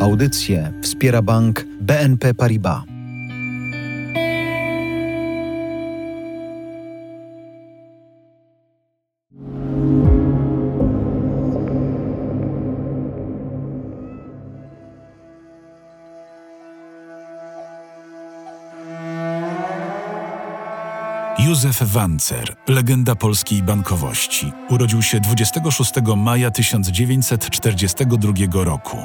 Audycję wspiera bank BNP Paribas. Józef Wancer, legenda polskiej bankowości, urodził się 26 maja 1942 roku.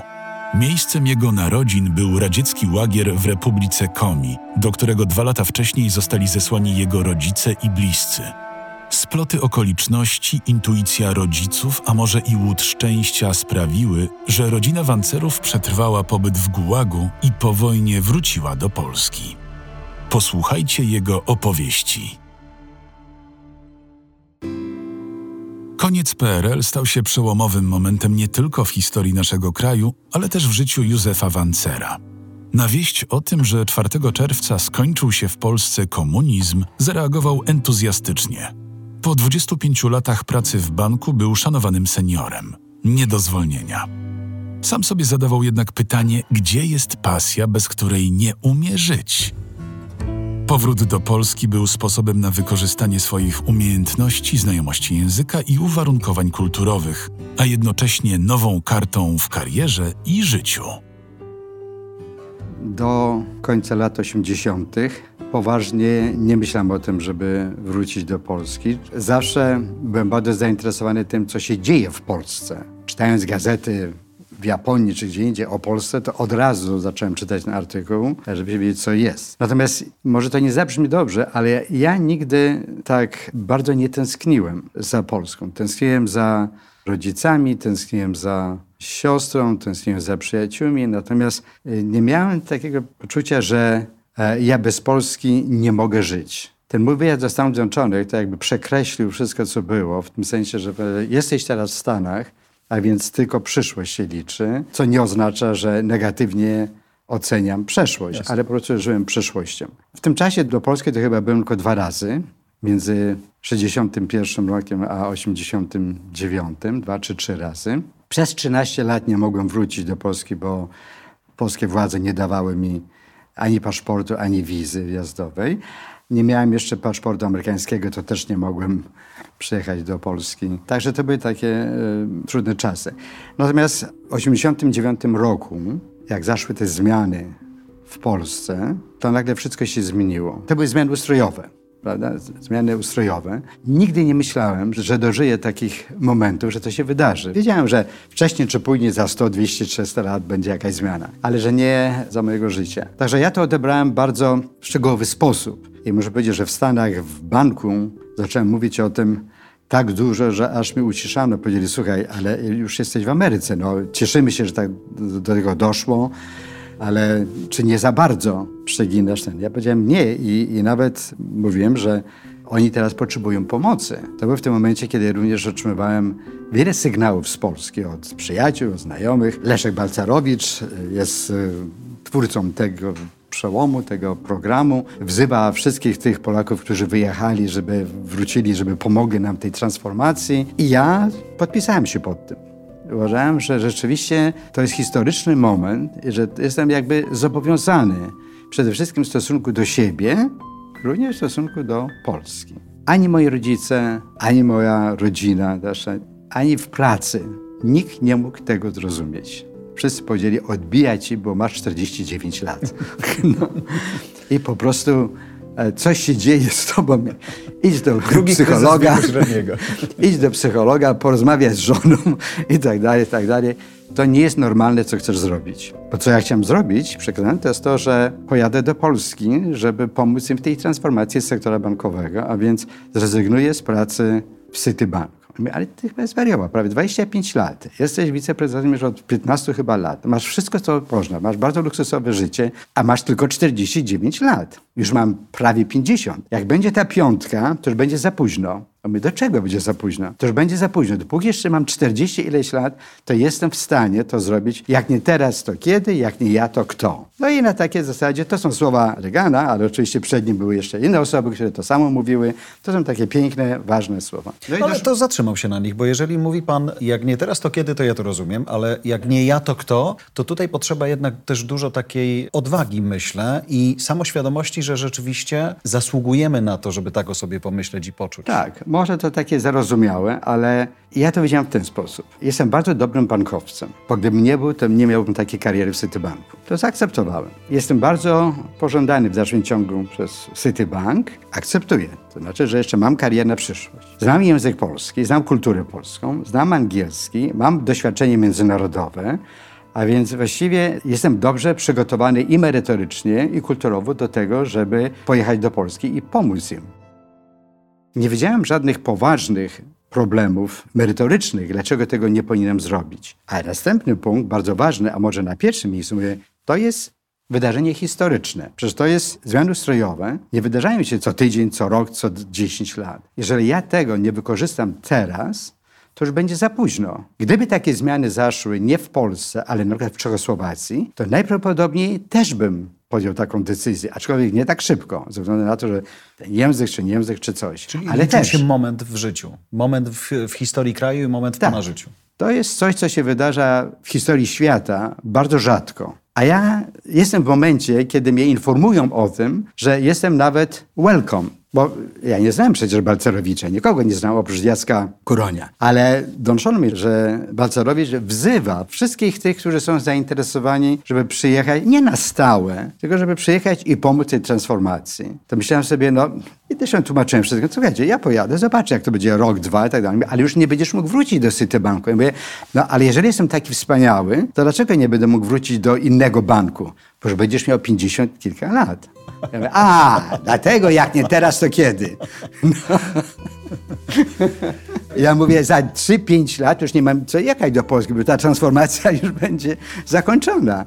Miejscem jego narodzin był radziecki łagier w Republice Komi, do którego dwa lata wcześniej zostali zesłani jego rodzice i bliscy. Sploty okoliczności, intuicja rodziców, a może i łód szczęścia sprawiły, że rodzina Wancerów przetrwała pobyt w Gułagu i po wojnie wróciła do Polski. Posłuchajcie jego opowieści. Koniec PRL stał się przełomowym momentem nie tylko w historii naszego kraju, ale też w życiu Józefa Wancera. Na wieść o tym, że 4 czerwca skończył się w Polsce komunizm, zareagował entuzjastycznie. Po 25 latach pracy w banku był szanowanym seniorem. Nie do zwolnienia. Sam sobie zadawał jednak pytanie, gdzie jest pasja, bez której nie umie żyć? Powrót do Polski był sposobem na wykorzystanie swoich umiejętności, znajomości języka i uwarunkowań kulturowych, a jednocześnie nową kartą w karierze i życiu. Do końca lat 80. poważnie nie myślałem o tym, żeby wrócić do Polski. Zawsze byłem bardzo zainteresowany tym, co się dzieje w Polsce. Czytając gazety w Japonii czy gdzie indziej o Polsce, to od razu zacząłem czytać ten artykuł, żeby wiedzieć, co jest. Natomiast może to nie zabrzmi dobrze, ale ja nigdy tak bardzo nie tęskniłem za Polską. Tęskniłem za rodzicami, tęskniłem za siostrą, tęskniłem za przyjaciółmi, natomiast y, nie miałem takiego poczucia, że e, ja bez Polski nie mogę żyć. Ten mój wyjazd do Stanów Zjednoczonych to jakby przekreślił wszystko, co było, w tym sensie, że jesteś teraz w Stanach, a więc tylko przyszłość się liczy, co nie oznacza, że negatywnie oceniam przeszłość, Jasne. ale po prostu żyłem przyszłością. W tym czasie do Polski to chyba byłem tylko dwa razy, między 61 rokiem a 89, dwa czy trzy razy. Przez 13 lat nie mogłem wrócić do Polski, bo polskie władze nie dawały mi ani paszportu, ani wizy wjazdowej. Nie miałem jeszcze paszportu amerykańskiego, to też nie mogłem przyjechać do Polski. Także to były takie y, trudne czasy. Natomiast w 1989 roku, jak zaszły te zmiany w Polsce, to nagle wszystko się zmieniło. To były zmiany ustrojowe. Prawda? Zmiany ustrojowe. Nigdy nie myślałem, że dożyję takich momentów, że to się wydarzy. Wiedziałem, że wcześniej czy później, za 100, 200, 300 lat będzie jakaś zmiana, ale że nie za mojego życia. Także ja to odebrałem bardzo szczegółowy sposób. I muszę powiedzieć, że w Stanach, w banku zacząłem mówić o tym tak dużo, że aż mi uciszano. Powiedzieli, słuchaj, ale już jesteś w Ameryce. No, cieszymy się, że tak do tego doszło, ale czy nie za bardzo przeginasz ten? Ja powiedziałem nie i, i nawet mówiłem, że oni teraz potrzebują pomocy. To było w tym momencie, kiedy również otrzymywałem wiele sygnałów z Polski od przyjaciół, od znajomych. Leszek Balcarowicz jest y, twórcą tego przełomu tego programu. Wzywa wszystkich tych Polaków, którzy wyjechali, żeby wrócili, żeby pomogli nam tej transformacji. I ja podpisałem się pod tym. Uważałem, że rzeczywiście to jest historyczny moment że jestem jakby zobowiązany przede wszystkim w stosunku do siebie, również w stosunku do Polski. Ani moi rodzice, ani moja rodzina, ani w pracy nikt nie mógł tego zrozumieć wszyscy powiedzieli, odbijaj ci, bo masz 49 lat. No. I po prostu e, coś się dzieje z tobą. Idź do Drugi psychologa, idź do psychologa, porozmawiaj z żoną i tak dalej, i tak dalej. To nie jest normalne, co chcesz zrobić. Bo co ja chciałem zrobić, przekonany, to jest to, że pojadę do Polski, żeby pomóc im w tej transformacji sektora bankowego, a więc zrezygnuję z pracy w Citibank ale ty chyba zwariował, prawie 25 lat. Jesteś wiceprezydentem już od 15 chyba lat. Masz wszystko, co można. Masz bardzo luksusowe życie, a masz tylko 49 lat. Już mam prawie 50. Jak będzie ta piątka, to już będzie za późno. A my do czego będzie za późno? To już będzie za późno. Dopóki jeszcze mam 40 ileś lat, to jestem w stanie to zrobić. Jak nie teraz, to kiedy? Jak nie ja, to kto? No i na takiej zasadzie, to są słowa Reagana, ale oczywiście przed nim były jeszcze inne osoby, które to samo mówiły. To są takie piękne, ważne słowa. No Ale dosz- to zatrzymał się na nich, bo jeżeli mówi pan, jak nie teraz, to kiedy, to ja to rozumiem, ale jak nie ja, to kto, to tutaj potrzeba jednak też dużo takiej odwagi, myślę, i samoświadomości, że rzeczywiście zasługujemy na to, żeby tak o sobie pomyśleć i poczuć. Tak, może to takie zarozumiałe, ale ja to widziałem w ten sposób. Jestem bardzo dobrym bankowcem, bo gdybym nie był, to nie miałbym takiej kariery w Citibanku. To zaakceptowałem. Jestem bardzo pożądany w dalszym ciągu przez Citibank. Akceptuję. To znaczy, że jeszcze mam karierę na przyszłość. Znam język polski, znam kulturę polską, znam angielski, mam doświadczenie międzynarodowe, a więc właściwie jestem dobrze przygotowany i merytorycznie, i kulturowo do tego, żeby pojechać do Polski i pomóc im. Nie widziałem żadnych poważnych problemów merytorycznych, dlaczego tego nie powinienem zrobić. A następny punkt, bardzo ważny, a może na pierwszym miejscu, mówię, to jest wydarzenie historyczne. Przecież to jest zmiany ustrojowe, nie wydarzają się co tydzień, co rok, co 10 lat. Jeżeli ja tego nie wykorzystam teraz, to już będzie za późno. Gdyby takie zmiany zaszły nie w Polsce, ale na przykład w Czechosłowacji, to najprawdopodobniej też bym podjął taką decyzję, aczkolwiek nie tak szybko, ze względu na to, że ten język, czy nie język, czy coś. Czyli ale też. się moment w życiu, moment w, w historii kraju i moment w Tak. pana życiu. To jest coś, co się wydarza w historii świata bardzo rzadko. A ja jestem w momencie, kiedy mnie informują o tym, że jestem nawet welcome. Bo ja nie znałem przecież Balcerowicza, nikogo nie znałem oprócz Jacka Kuronia. Ale donoszono mi, że Balcerowicz wzywa wszystkich tych, którzy są zainteresowani, żeby przyjechać nie na stałe, tylko żeby przyjechać i pomóc tej transformacji. To myślałem sobie, no i też się tłumaczyłem wszystko. Słuchajcie, ja pojadę, zobaczę, jak to będzie rok, dwa i tak dalej. Ale już nie będziesz mógł wrócić do Citibanku. Ja mówię, no ale jeżeli jestem taki wspaniały, to dlaczego nie będę mógł wrócić do innego banku? Bo już będziesz miał 50 kilka lat. Ja mówię, a, dlatego jak nie teraz, to kiedy? No. Ja mówię, za 3-5 lat już nie mam co jechać do Polski, bo ta transformacja już będzie zakończona.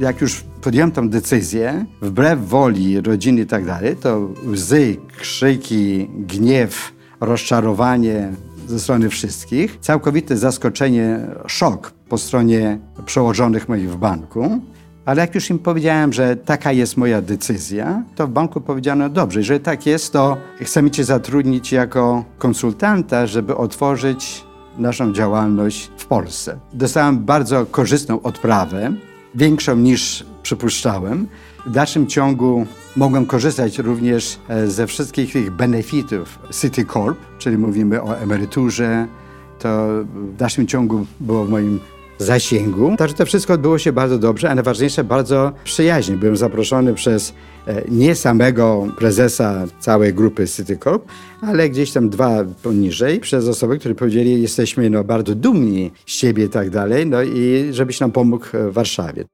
Jak już podjąłem tą decyzję, wbrew woli rodziny i tak dalej, to łzy, krzyki, gniew, rozczarowanie ze strony wszystkich, całkowite zaskoczenie, szok po stronie przełożonych moich w banku. Ale jak już im powiedziałem, że taka jest moja decyzja, to w banku powiedziano, dobrze, jeżeli tak jest, to chcemy cię zatrudnić jako konsultanta, żeby otworzyć naszą działalność w Polsce. Dostałem bardzo korzystną odprawę, większą niż przypuszczałem. W dalszym ciągu mogłem korzystać również e, ze wszystkich tych benefitów Citicorp, czyli mówimy o emeryturze. To w dalszym ciągu było w moim zasięgu. Także to wszystko odbyło się bardzo dobrze, a najważniejsze bardzo przyjaźnie. Byłem zaproszony przez e, nie samego prezesa całej grupy Citicorp, ale gdzieś tam dwa poniżej, przez osoby, które powiedzieli, jesteśmy no, bardzo dumni z siebie i tak dalej, no i żebyś nam pomógł w Warszawie.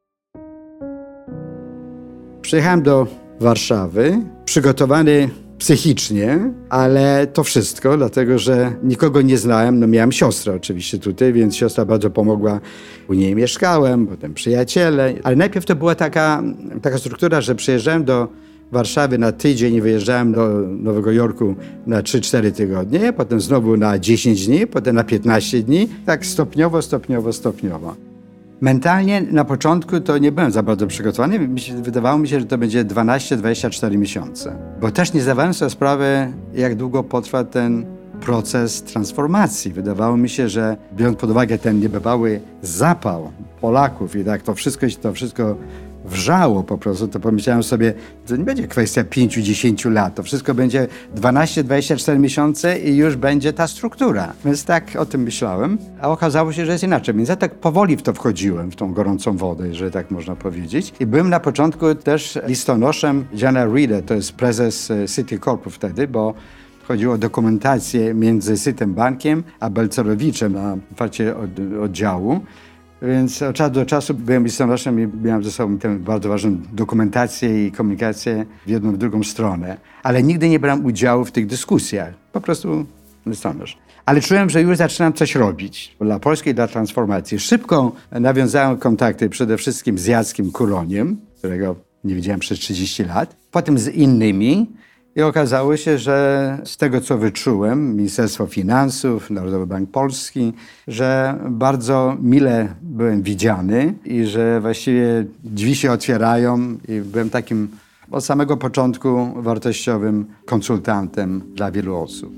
Przyjechałem do Warszawy, przygotowany psychicznie, ale to wszystko, dlatego że nikogo nie znałem. No miałem siostrę oczywiście tutaj, więc siostra bardzo pomogła. U niej mieszkałem, potem przyjaciele. Ale najpierw to była taka, taka struktura, że przyjeżdżałem do Warszawy na tydzień i wyjeżdżałem do Nowego Jorku na 3-4 tygodnie, potem znowu na 10 dni, potem na 15 dni. Tak stopniowo, stopniowo, stopniowo. Mentalnie na początku to nie byłem za bardzo przygotowany. Wydawało mi się, że to będzie 12-24 miesiące. Bo też nie zdawałem sobie sprawy, jak długo potrwa ten proces transformacji. Wydawało mi się, że biorąc pod uwagę ten niebywały zapał Polaków i tak to wszystko, to wszystko wrzało po prostu, to pomyślałem sobie, to nie będzie kwestia 5-10 lat, to wszystko będzie 12-24 miesiące i już będzie ta struktura. Więc tak o tym myślałem, a okazało się, że jest inaczej. Więc ja tak powoli w to wchodziłem, w tą gorącą wodę, jeżeli tak można powiedzieć. I byłem na początku też listonoszem Jana Reeda, to jest prezes e, Citicorpu wtedy, bo Chodziło o dokumentację między Sytem Bankiem a Belcerowiczem na otwarcie od, oddziału. Więc od czasu do czasu byłem listonoszem i miałem ze sobą tę bardzo ważną dokumentację i komunikację w jedną w drugą stronę. Ale nigdy nie brałem udziału w tych dyskusjach. Po prostu listonosz. Ale czułem, że już zaczynam coś robić dla Polski, dla transformacji. Szybko nawiązałem kontakty przede wszystkim z Jackiem Kuroniem, którego nie widziałem przez 30 lat. Potem z innymi. I okazało się, że z tego, co wyczułem, Ministerstwo Finansów, Narodowy Bank Polski, że bardzo mile byłem widziany i że właściwie drzwi się otwierają i byłem takim od samego początku wartościowym konsultantem dla wielu osób.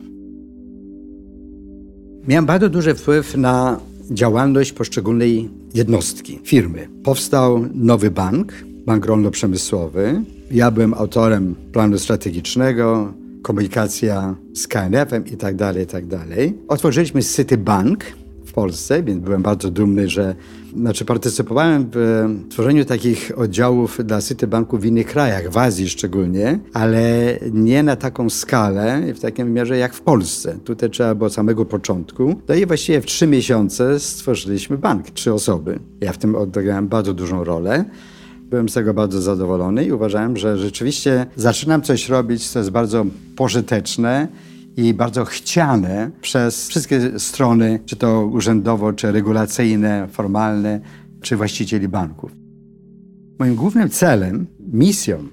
Miałem bardzo duży wpływ na działalność poszczególnej jednostki, firmy. Powstał nowy bank, bank rolno-przemysłowy. Ja byłem autorem planu strategicznego, komunikacja z KNF-em i tak dalej, i tak dalej. Otworzyliśmy Citibank w Polsce, więc byłem bardzo dumny, że znaczy partycypowałem w tworzeniu takich oddziałów dla Citibanku w innych krajach, w Azji szczególnie, ale nie na taką skalę i w takim wymiarze jak w Polsce. Tutaj trzeba było od samego początku. No i właściwie w trzy miesiące stworzyliśmy bank, trzy osoby. Ja w tym odegrałem bardzo dużą rolę. Byłem z tego bardzo zadowolony i uważałem, że rzeczywiście zaczynam coś robić, co jest bardzo pożyteczne i bardzo chciane przez wszystkie strony, czy to urzędowo, czy regulacyjne, formalne, czy właścicieli banków. Moim głównym celem, misją,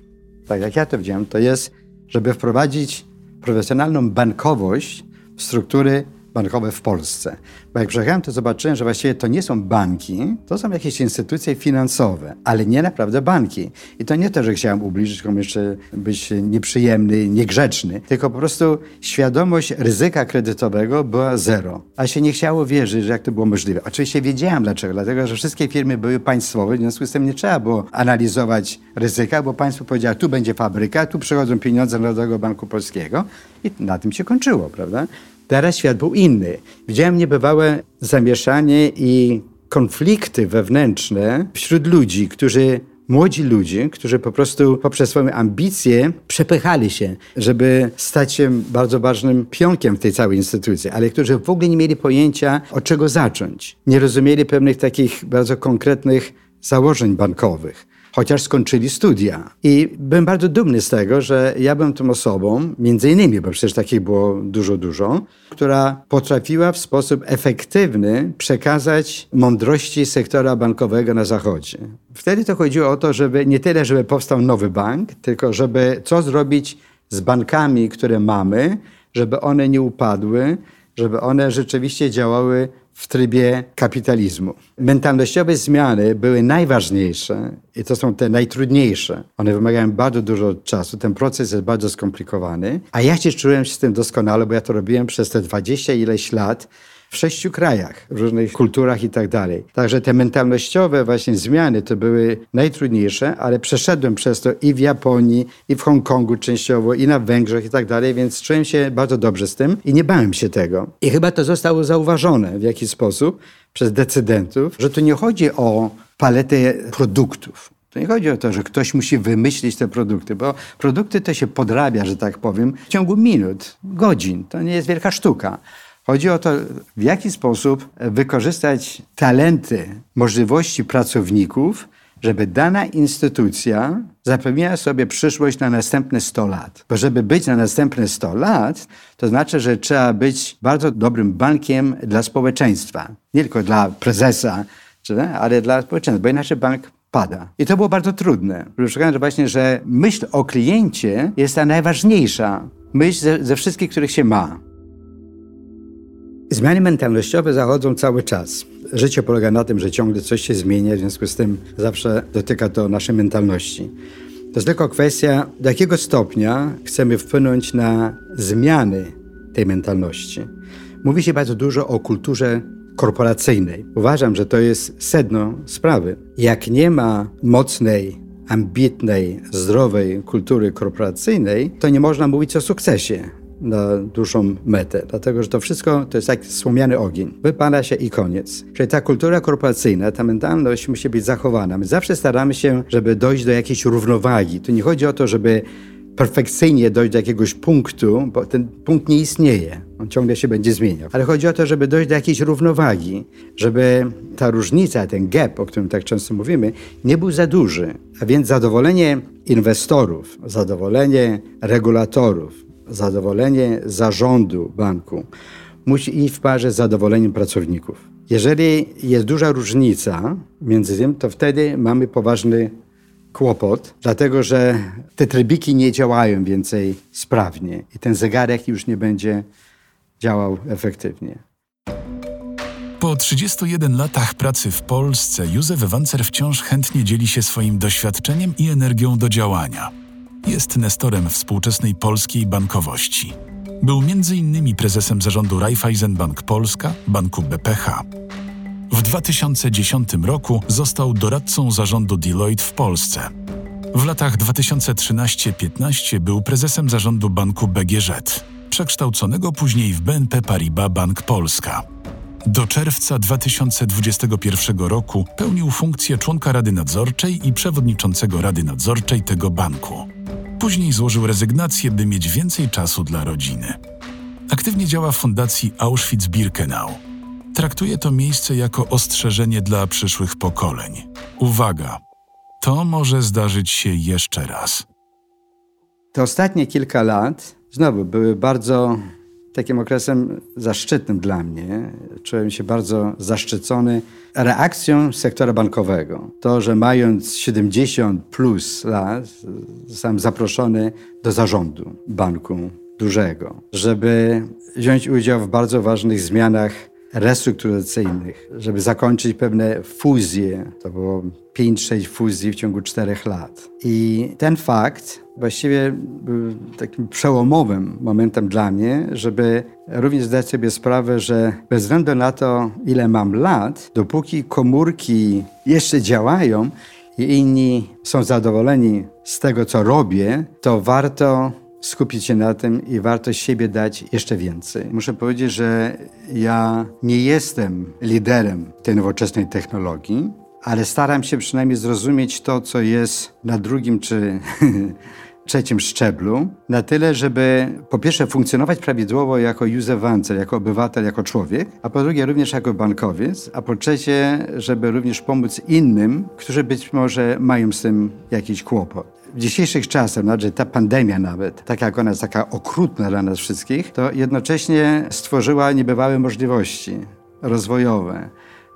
tak jak ja to widziałem, to jest, żeby wprowadzić profesjonalną bankowość w struktury bankowe w Polsce. Bo jak przyjechałem, to zobaczyłem, że właściwie to nie są banki, to są jakieś instytucje finansowe, ale nie naprawdę banki. I to nie to, że chciałem ubliżyć komuś jeszcze być nieprzyjemny, niegrzeczny, tylko po prostu świadomość ryzyka kredytowego była zero. A się nie chciało wierzyć, że jak to było możliwe. Oczywiście wiedziałem dlaczego, dlatego że wszystkie firmy były państwowe, w związku z tym nie trzeba było analizować ryzyka, bo państwo powiedziało, tu będzie fabryka, tu przychodzą pieniądze Narodowego Banku Polskiego i na tym się kończyło, prawda? Teraz świat był inny. Widziałem niebywałe zamieszanie i konflikty wewnętrzne wśród ludzi, którzy młodzi ludzie, którzy po prostu poprzez swoje ambicje przepychali się, żeby stać się bardzo ważnym pionkiem w tej całej instytucji, ale którzy w ogóle nie mieli pojęcia, od czego zacząć. Nie rozumieli pewnych takich bardzo konkretnych założeń bankowych chociaż skończyli studia. I byłem bardzo dumny z tego, że ja byłem tą osobą, między innymi, bo przecież takich było dużo, dużo, która potrafiła w sposób efektywny przekazać mądrości sektora bankowego na Zachodzie. Wtedy to chodziło o to, żeby nie tyle, żeby powstał nowy bank, tylko żeby co zrobić z bankami, które mamy, żeby one nie upadły, żeby one rzeczywiście działały w trybie kapitalizmu. Mentalnościowe zmiany były najważniejsze i to są te najtrudniejsze. One wymagają bardzo dużo czasu, ten proces jest bardzo skomplikowany, a ja się czułem się z tym doskonale, bo ja to robiłem przez te 20 ileś lat w sześciu krajach, w różnych kulturach i tak dalej. Także te mentalnościowe właśnie zmiany to były najtrudniejsze, ale przeszedłem przez to i w Japonii, i w Hongkongu częściowo, i na Węgrzech i tak dalej, więc czułem się bardzo dobrze z tym i nie bałem się tego. I chyba to zostało zauważone w jakiś sposób przez decydentów, że tu nie chodzi o paletę produktów. To nie chodzi o to, że ktoś musi wymyślić te produkty, bo produkty to się podrabia, że tak powiem, w ciągu minut, godzin. To nie jest wielka sztuka. Chodzi o to, w jaki sposób wykorzystać talenty, możliwości pracowników, żeby dana instytucja zapewniała sobie przyszłość na następne 100 lat. Bo żeby być na następne 100 lat, to znaczy, że trzeba być bardzo dobrym bankiem dla społeczeństwa. Nie tylko dla prezesa, ale dla społeczeństwa, bo inaczej bank pada. I to było bardzo trudne. Szukałem, właśnie, że myśl o kliencie jest ta najważniejsza myśl ze, ze wszystkich, których się ma. Zmiany mentalnościowe zachodzą cały czas. Życie polega na tym, że ciągle coś się zmienia, w związku z tym zawsze dotyka to naszej mentalności. To jest tylko kwestia, do jakiego stopnia chcemy wpłynąć na zmiany tej mentalności. Mówi się bardzo dużo o kulturze korporacyjnej. Uważam, że to jest sedno sprawy. Jak nie ma mocnej, ambitnej, zdrowej kultury korporacyjnej, to nie można mówić o sukcesie na dłuższą metę, dlatego że to wszystko to jest jak słomiany ogień. Wypala się i koniec. Czyli ta kultura korporacyjna, ta mentalność musi być zachowana. My zawsze staramy się, żeby dojść do jakiejś równowagi. Tu nie chodzi o to, żeby perfekcyjnie dojść do jakiegoś punktu, bo ten punkt nie istnieje. On ciągle się będzie zmieniał. Ale chodzi o to, żeby dojść do jakiejś równowagi, żeby ta różnica, ten gap, o którym tak często mówimy, nie był za duży. A więc zadowolenie inwestorów, zadowolenie regulatorów, zadowolenie zarządu banku musi iść w parze z zadowoleniem pracowników. Jeżeli jest duża różnica między tym, to wtedy mamy poważny kłopot, dlatego że te trybiki nie działają więcej sprawnie i ten zegarek już nie będzie działał efektywnie. Po 31 latach pracy w Polsce Józef Wancer wciąż chętnie dzieli się swoim doświadczeniem i energią do działania. Jest nestorem współczesnej polskiej bankowości. Był m.in. prezesem zarządu Raiffeisenbank Polska, banku BPH. W 2010 roku został doradcą zarządu Deloitte w Polsce. W latach 2013-15 był prezesem zarządu banku BGŻ, przekształconego później w BNP Paribas Bank Polska. Do czerwca 2021 roku pełnił funkcję członka Rady Nadzorczej i przewodniczącego Rady Nadzorczej tego banku. Później złożył rezygnację, by mieć więcej czasu dla rodziny. Aktywnie działa w fundacji Auschwitz-Birkenau. Traktuje to miejsce jako ostrzeżenie dla przyszłych pokoleń. Uwaga! To może zdarzyć się jeszcze raz. Te ostatnie kilka lat znowu były bardzo takim okresem zaszczytnym dla mnie. Czułem się bardzo zaszczycony reakcją sektora bankowego. To, że mając 70 plus lat, zostałem zaproszony do zarządu banku dużego, żeby wziąć udział w bardzo ważnych zmianach restrukturyzacyjnych, żeby zakończyć pewne fuzje. To było 5-6 fuzji w ciągu 4 lat. I ten fakt właściwie był takim przełomowym momentem dla mnie, żeby również zdać sobie sprawę, że bez względu na to, ile mam lat, dopóki komórki jeszcze działają i inni są zadowoleni z tego, co robię, to warto skupić się na tym i warto siebie dać jeszcze więcej. Muszę powiedzieć, że ja nie jestem liderem tej nowoczesnej technologii, ale staram się przynajmniej zrozumieć to, co jest na drugim czy trzecim szczeblu, na tyle, żeby po pierwsze funkcjonować prawidłowo jako user Wancer, jako obywatel, jako człowiek, a po drugie również jako bankowiec, a po trzecie, żeby również pomóc innym, którzy być może mają z tym jakiś kłopot. W dzisiejszych czasach, znaczy ta pandemia nawet, tak jak ona jest taka okrutna dla nas wszystkich, to jednocześnie stworzyła niebywałe możliwości rozwojowe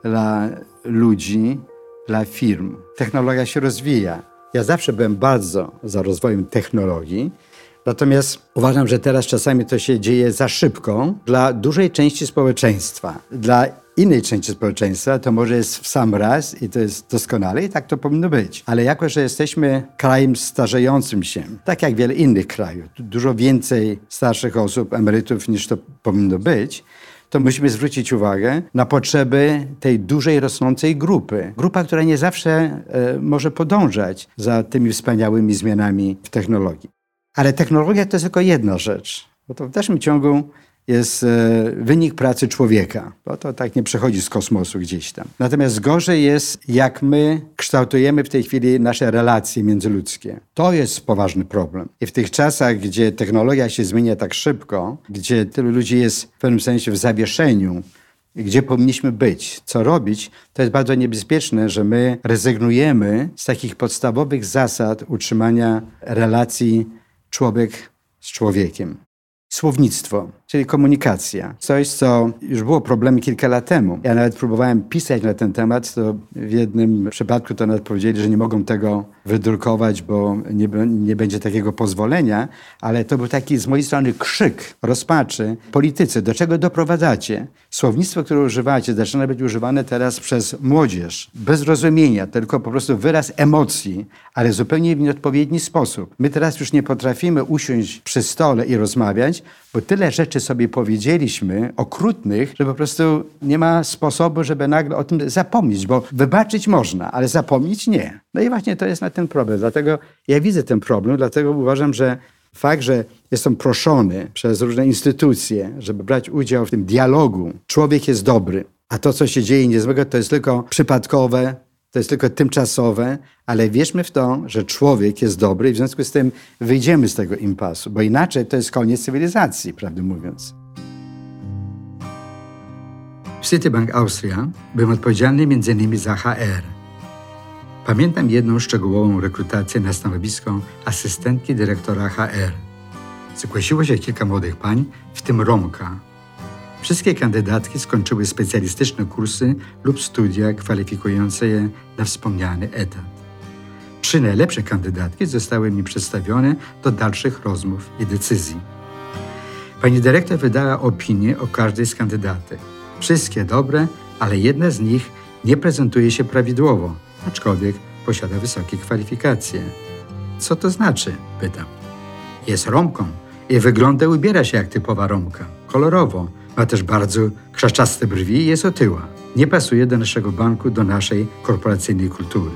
dla ludzi, dla firm. Technologia się rozwija. Ja zawsze byłem bardzo za rozwojem technologii, natomiast uważam, że teraz czasami to się dzieje za szybko dla dużej części społeczeństwa. Dla innej części społeczeństwa to może jest w sam raz i to jest doskonale i tak to powinno być. Ale jako, że jesteśmy krajem starzejącym się, tak jak wiele innych krajów, dużo więcej starszych osób, emerytów niż to powinno być, to musimy zwrócić uwagę na potrzeby tej dużej, rosnącej grupy. Grupa, która nie zawsze e, może podążać za tymi wspaniałymi zmianami w technologii. Ale technologia to jest tylko jedna rzecz, bo to w dalszym ciągu jest e, wynik pracy człowieka. Bo to tak nie przechodzi z kosmosu gdzieś tam. Natomiast gorzej jest, jak my kształtujemy w tej chwili nasze relacje międzyludzkie. To jest poważny problem. I w tych czasach, gdzie technologia się zmienia tak szybko, gdzie tylu ludzi jest w pewnym sensie w zawieszeniu, gdzie powinniśmy być, co robić, to jest bardzo niebezpieczne, że my rezygnujemy z takich podstawowych zasad utrzymania relacji człowiek z człowiekiem. Słownictwo, czyli komunikacja. Coś, co już było problemem kilka lat temu. Ja nawet próbowałem pisać na ten temat, to w jednym przypadku to nawet powiedzieli, że nie mogą tego wydrukować, bo nie, nie będzie takiego pozwolenia, ale to był taki z mojej strony krzyk rozpaczy. Politycy, do czego doprowadzacie? Słownictwo, które używacie, zaczyna być używane teraz przez młodzież. Bez rozumienia, tylko po prostu wyraz emocji, ale zupełnie w nieodpowiedni sposób. My teraz już nie potrafimy usiąść przy stole i rozmawiać, bo tyle rzeczy sobie powiedzieliśmy, okrutnych, że po prostu nie ma sposobu, żeby nagle o tym zapomnieć, bo wybaczyć można, ale zapomnieć nie. No i właśnie to jest na ten problem. Dlatego ja widzę ten problem, dlatego uważam, że fakt, że jestem proszony przez różne instytucje, żeby brać udział w tym dialogu, człowiek jest dobry, a to, co się dzieje niezłego, to jest tylko przypadkowe, to jest tylko tymczasowe, ale wierzmy w to, że człowiek jest dobry i w związku z tym wyjdziemy z tego impasu, bo inaczej to jest koniec cywilizacji, prawdę mówiąc. W Citibank Austria byłem odpowiedzialny m.in. za HR. Pamiętam jedną szczegółową rekrutację na stanowisko asystentki dyrektora HR. Zgłosiło się kilka młodych pań, w tym Romka, Wszystkie kandydatki skończyły specjalistyczne kursy lub studia kwalifikujące je na wspomniany etat. Trzy najlepsze kandydatki zostały mi przedstawione do dalszych rozmów i decyzji. Pani dyrektor wydała opinię o każdej z kandydatek. Wszystkie dobre, ale jedna z nich nie prezentuje się prawidłowo, aczkolwiek posiada wysokie kwalifikacje. Co to znaczy? Pytam. Jest Romką i wygląda ubiera się jak typowa Romka. Kolorowo. Ma też bardzo krzaczaste brwi i jest otyła. Nie pasuje do naszego banku, do naszej korporacyjnej kultury.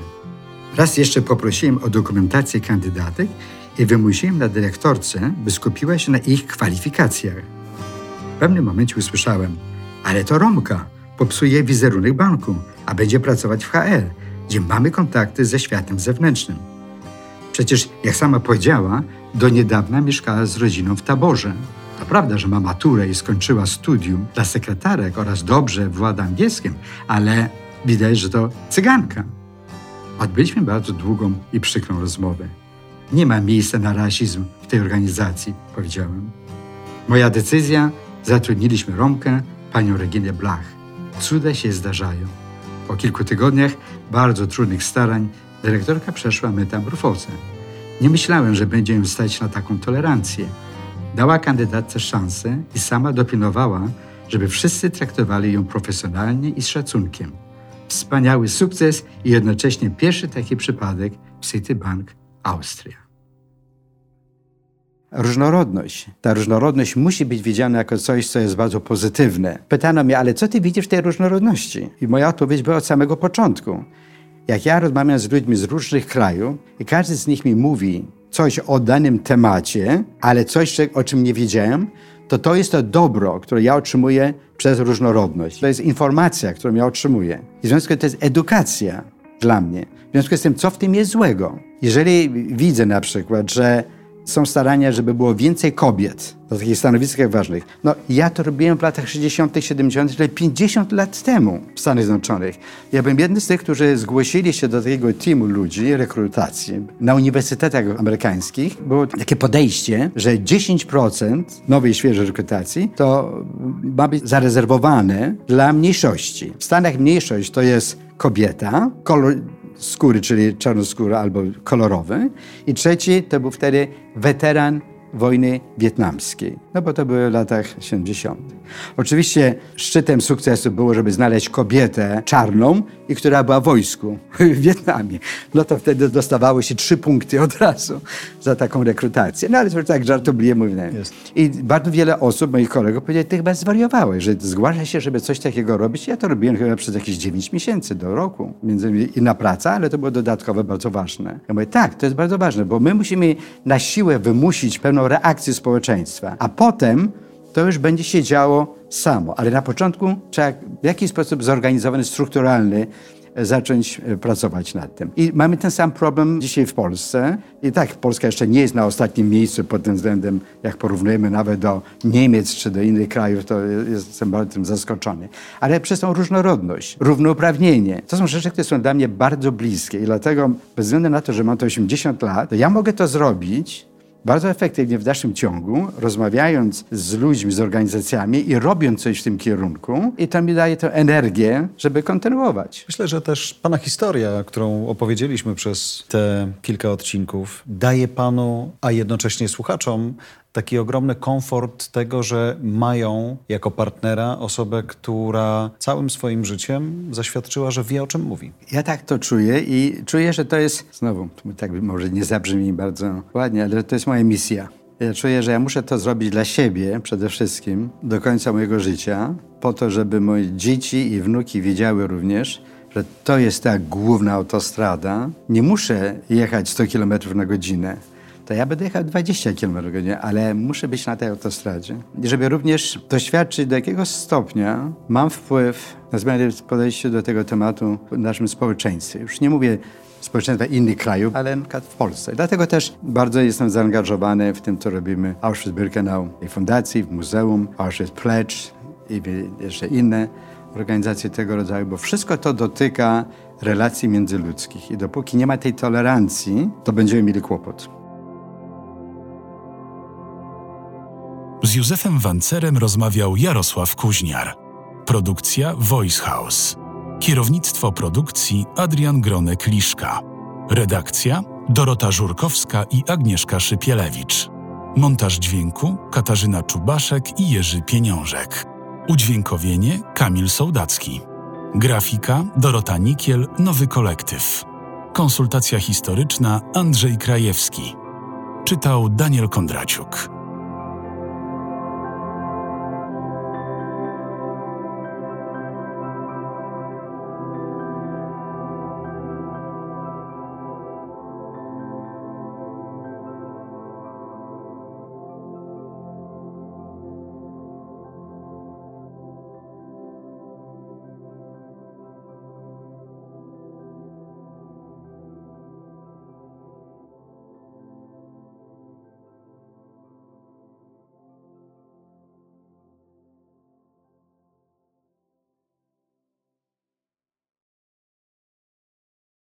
Raz jeszcze poprosiłem o dokumentację kandydatek i wymusiłem na dyrektorce, by skupiła się na ich kwalifikacjach. W pewnym momencie usłyszałem, ale to Romka, popsuje wizerunek banku, a będzie pracować w HR, gdzie mamy kontakty ze światem zewnętrznym. Przecież, jak sama powiedziała, do niedawna mieszkała z rodziną w taborze. Prawda, że ma maturę i skończyła studium dla sekretarek oraz dobrze włada angielskim, ale widać, że to cyganka. Odbyliśmy bardzo długą i przykrą rozmowę. Nie ma miejsca na rasizm w tej organizacji, powiedziałem. Moja decyzja, zatrudniliśmy Romkę, panią Reginę Blach. Cuda się zdarzają. Po kilku tygodniach bardzo trudnych starań dyrektorka przeszła metamorfozę. Nie myślałem, że będzie ją stać na taką tolerancję. Dała kandydatce szansę i sama dopilnowała, żeby wszyscy traktowali ją profesjonalnie i z szacunkiem. Wspaniały sukces i jednocześnie pierwszy taki przypadek w Citibank Austria. Różnorodność. Ta różnorodność musi być widziana jako coś, co jest bardzo pozytywne. Pytano mnie, ale co ty widzisz w tej różnorodności? I moja odpowiedź była od samego początku. Jak ja rozmawiam z ludźmi z różnych krajów i każdy z nich mi mówi coś o danym temacie, ale coś, o czym nie wiedziałem, to to jest to dobro, które ja otrzymuję przez różnorodność. To jest informacja, którą ja otrzymuję. I w związku z tym to jest edukacja dla mnie. W związku z tym, co w tym jest złego? Jeżeli widzę na przykład, że są starania, żeby było więcej kobiet na takich stanowiskach ważnych. No, ja to robiłem w latach 60., 70., czyli 50 lat temu w Stanach Zjednoczonych. Ja byłem jednym z tych, którzy zgłosili się do takiego teamu ludzi, rekrutacji. Na uniwersytetach amerykańskich było takie podejście, że 10% nowej, świeżej rekrutacji to ma być zarezerwowane dla mniejszości. W Stanach mniejszość to jest kobieta, kolor skóry, czyli czarnoskóra albo kolorowy. I trzeci to był wtedy weteran wojny wietnamskiej. No bo to były w latach 70. Oczywiście szczytem sukcesu było, żeby znaleźć kobietę czarną i która była w wojsku w Wietnamie. No to wtedy dostawało się trzy punkty od razu za taką rekrutację. No ale to tak żartobliwie mówię. I bardzo wiele osób, moich kolegów powiedzieli, ty chyba zwariowałeś, że zgłasza się, żeby coś takiego robić. Ja to robiłem chyba przez jakieś 9 miesięcy do roku. Między innymi inna praca, ale to było dodatkowe, bardzo ważne. Ja mówię, tak, to jest bardzo ważne, bo my musimy na siłę wymusić pewną reakcję społeczeństwa, a potem to już będzie się działo samo. Ale na początku trzeba w jakiś sposób zorganizowany, strukturalny zacząć e, pracować nad tym. I mamy ten sam problem dzisiaj w Polsce. I tak, Polska jeszcze nie jest na ostatnim miejscu pod tym względem, jak porównujemy nawet do Niemiec czy do innych krajów, to jestem bardzo tym zaskoczony. Ale przez tą różnorodność, równouprawnienie, to są rzeczy, które są dla mnie bardzo bliskie i dlatego bez względu na to, że mam to 80 lat, to ja mogę to zrobić bardzo efektywnie w dalszym ciągu, rozmawiając z ludźmi, z organizacjami i robiąc coś w tym kierunku. I to mi daje tę energię, żeby kontynuować. Myślę, że też Pana historia, którą opowiedzieliśmy przez te kilka odcinków, daje Panu, a jednocześnie słuchaczom, taki ogromny komfort tego, że mają jako partnera osobę, która całym swoim życiem zaświadczyła, że wie o czym mówi. Ja tak to czuję i czuję, że to jest, znowu, tak może nie zabrzmi bardzo ładnie, ale to jest moja misja. Ja czuję, że ja muszę to zrobić dla siebie przede wszystkim do końca mojego życia, po to, żeby moje dzieci i wnuki wiedziały również, że to jest ta główna autostrada. Nie muszę jechać 100 km na godzinę to ja będę jechał 20 km godzinę, ale muszę być na tej autostradzie. I żeby również doświadczyć, do jakiego stopnia mam wpływ na zmianę podejścia do tego tematu w naszym społeczeństwie. Już nie mówię społeczeństwa innych krajów, ale w Polsce. Dlatego też bardzo jestem zaangażowany w tym, co robimy w Auschwitz-Birkenau, w fundacji, w muzeum, Auschwitz Pledge i jeszcze inne organizacje tego rodzaju, bo wszystko to dotyka relacji międzyludzkich i dopóki nie ma tej tolerancji, to będziemy mieli kłopot. Z Józefem Wancerem rozmawiał Jarosław Kuźniar. Produkcja Voice House. Kierownictwo produkcji Adrian Gronek-Liszka. Redakcja Dorota Żurkowska i Agnieszka Szypielewicz. Montaż dźwięku Katarzyna Czubaszek i Jerzy Pieniążek. Udźwiękowienie Kamil Sołdacki. Grafika Dorota Nikiel, Nowy Kolektyw. Konsultacja historyczna Andrzej Krajewski. Czytał Daniel Kondraciuk.